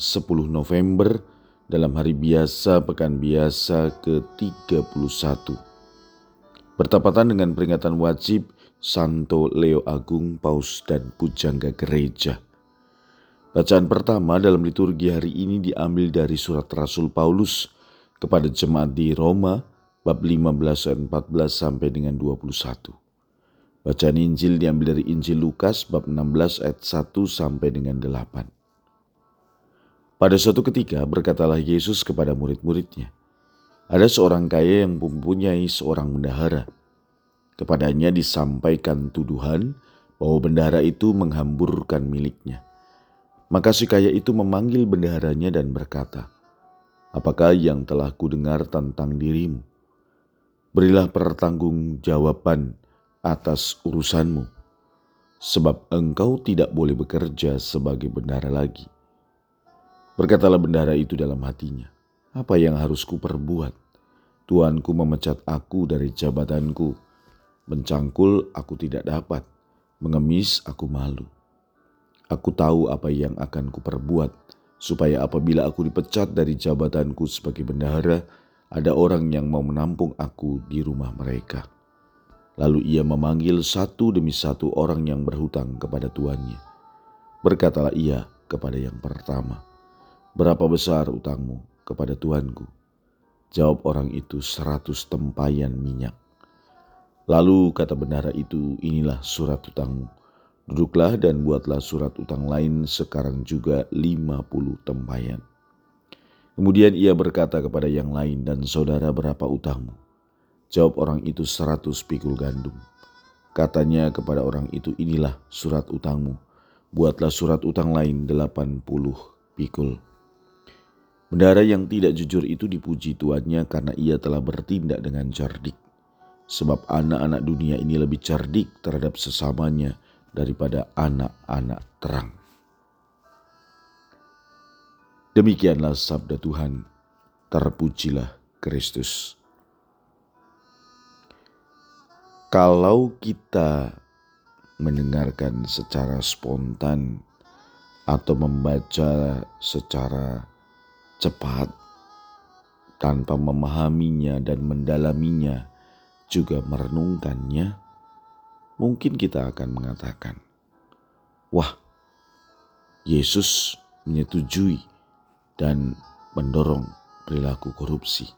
10 November dalam hari biasa pekan biasa ke-31. Bertepatan dengan peringatan wajib Santo Leo Agung Paus dan Pujangga Gereja. Bacaan pertama dalam liturgi hari ini diambil dari surat Rasul Paulus kepada jemaat di Roma bab 15 ayat 14 sampai dengan 21. Bacaan Injil diambil dari Injil Lukas bab 16 ayat 1 sampai dengan 8. Pada suatu ketika berkatalah Yesus kepada murid-muridnya, ada seorang kaya yang mempunyai seorang bendahara. Kepadanya disampaikan tuduhan bahwa bendahara itu menghamburkan miliknya. Maka si kaya itu memanggil bendaharanya dan berkata, Apakah yang telah kudengar tentang dirimu? Berilah pertanggungjawaban atas urusanmu, sebab engkau tidak boleh bekerja sebagai bendahara lagi. Berkatalah bendara itu dalam hatinya, apa yang harus kuperbuat? Tuanku memecat aku dari jabatanku, mencangkul aku tidak dapat, mengemis aku malu. Aku tahu apa yang akan kuperbuat, supaya apabila aku dipecat dari jabatanku sebagai bendahara, ada orang yang mau menampung aku di rumah mereka. Lalu ia memanggil satu demi satu orang yang berhutang kepada tuannya. Berkatalah ia kepada yang pertama, Berapa besar utangmu kepada Tuanku? Jawab orang itu seratus tempayan minyak. Lalu kata bendara itu, inilah surat utangmu. Duduklah dan buatlah surat utang lain sekarang juga lima puluh tempayan. Kemudian ia berkata kepada yang lain, dan saudara berapa utangmu? Jawab orang itu seratus pikul gandum. Katanya kepada orang itu, inilah surat utangmu. Buatlah surat utang lain delapan puluh pikul Bendara yang tidak jujur itu dipuji tuannya karena ia telah bertindak dengan cerdik. Sebab anak-anak dunia ini lebih cerdik terhadap sesamanya daripada anak-anak terang. Demikianlah sabda Tuhan, terpujilah Kristus. Kalau kita mendengarkan secara spontan atau membaca secara cepat tanpa memahaminya dan mendalaminya, juga merenungkannya, mungkin kita akan mengatakan, "Wah, Yesus menyetujui dan mendorong perilaku korupsi."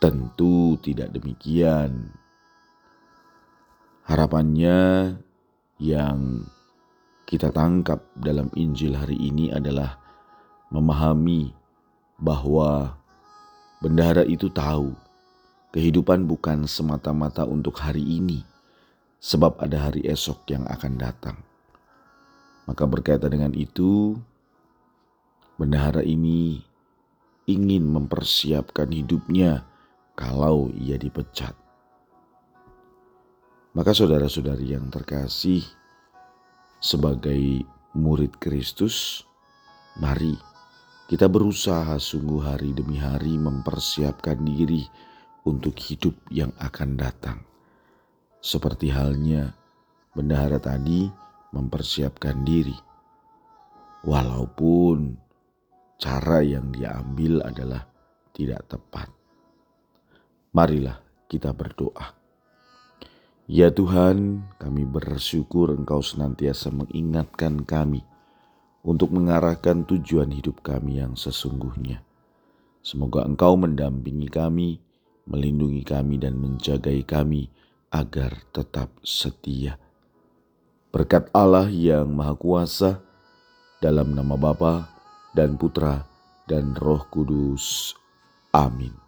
Tentu tidak demikian. Harapannya yang kita tangkap dalam Injil hari ini adalah memahami bahwa bendahara itu tahu kehidupan bukan semata-mata untuk hari ini, sebab ada hari esok yang akan datang. Maka berkaitan dengan itu, bendahara ini ingin mempersiapkan hidupnya kalau ia dipecat. Maka saudara-saudari yang terkasih, sebagai murid Kristus, mari kita berusaha sungguh hari demi hari mempersiapkan diri untuk hidup yang akan datang. Seperti halnya bendahara tadi mempersiapkan diri. Walaupun cara yang dia ambil adalah tidak tepat. Marilah kita berdoa. Ya Tuhan, kami bersyukur Engkau senantiasa mengingatkan kami untuk mengarahkan tujuan hidup kami yang sesungguhnya. Semoga Engkau mendampingi kami, melindungi kami, dan menjagai kami agar tetap setia. Berkat Allah yang Maha Kuasa, dalam nama Bapa dan Putra dan Roh Kudus. Amin.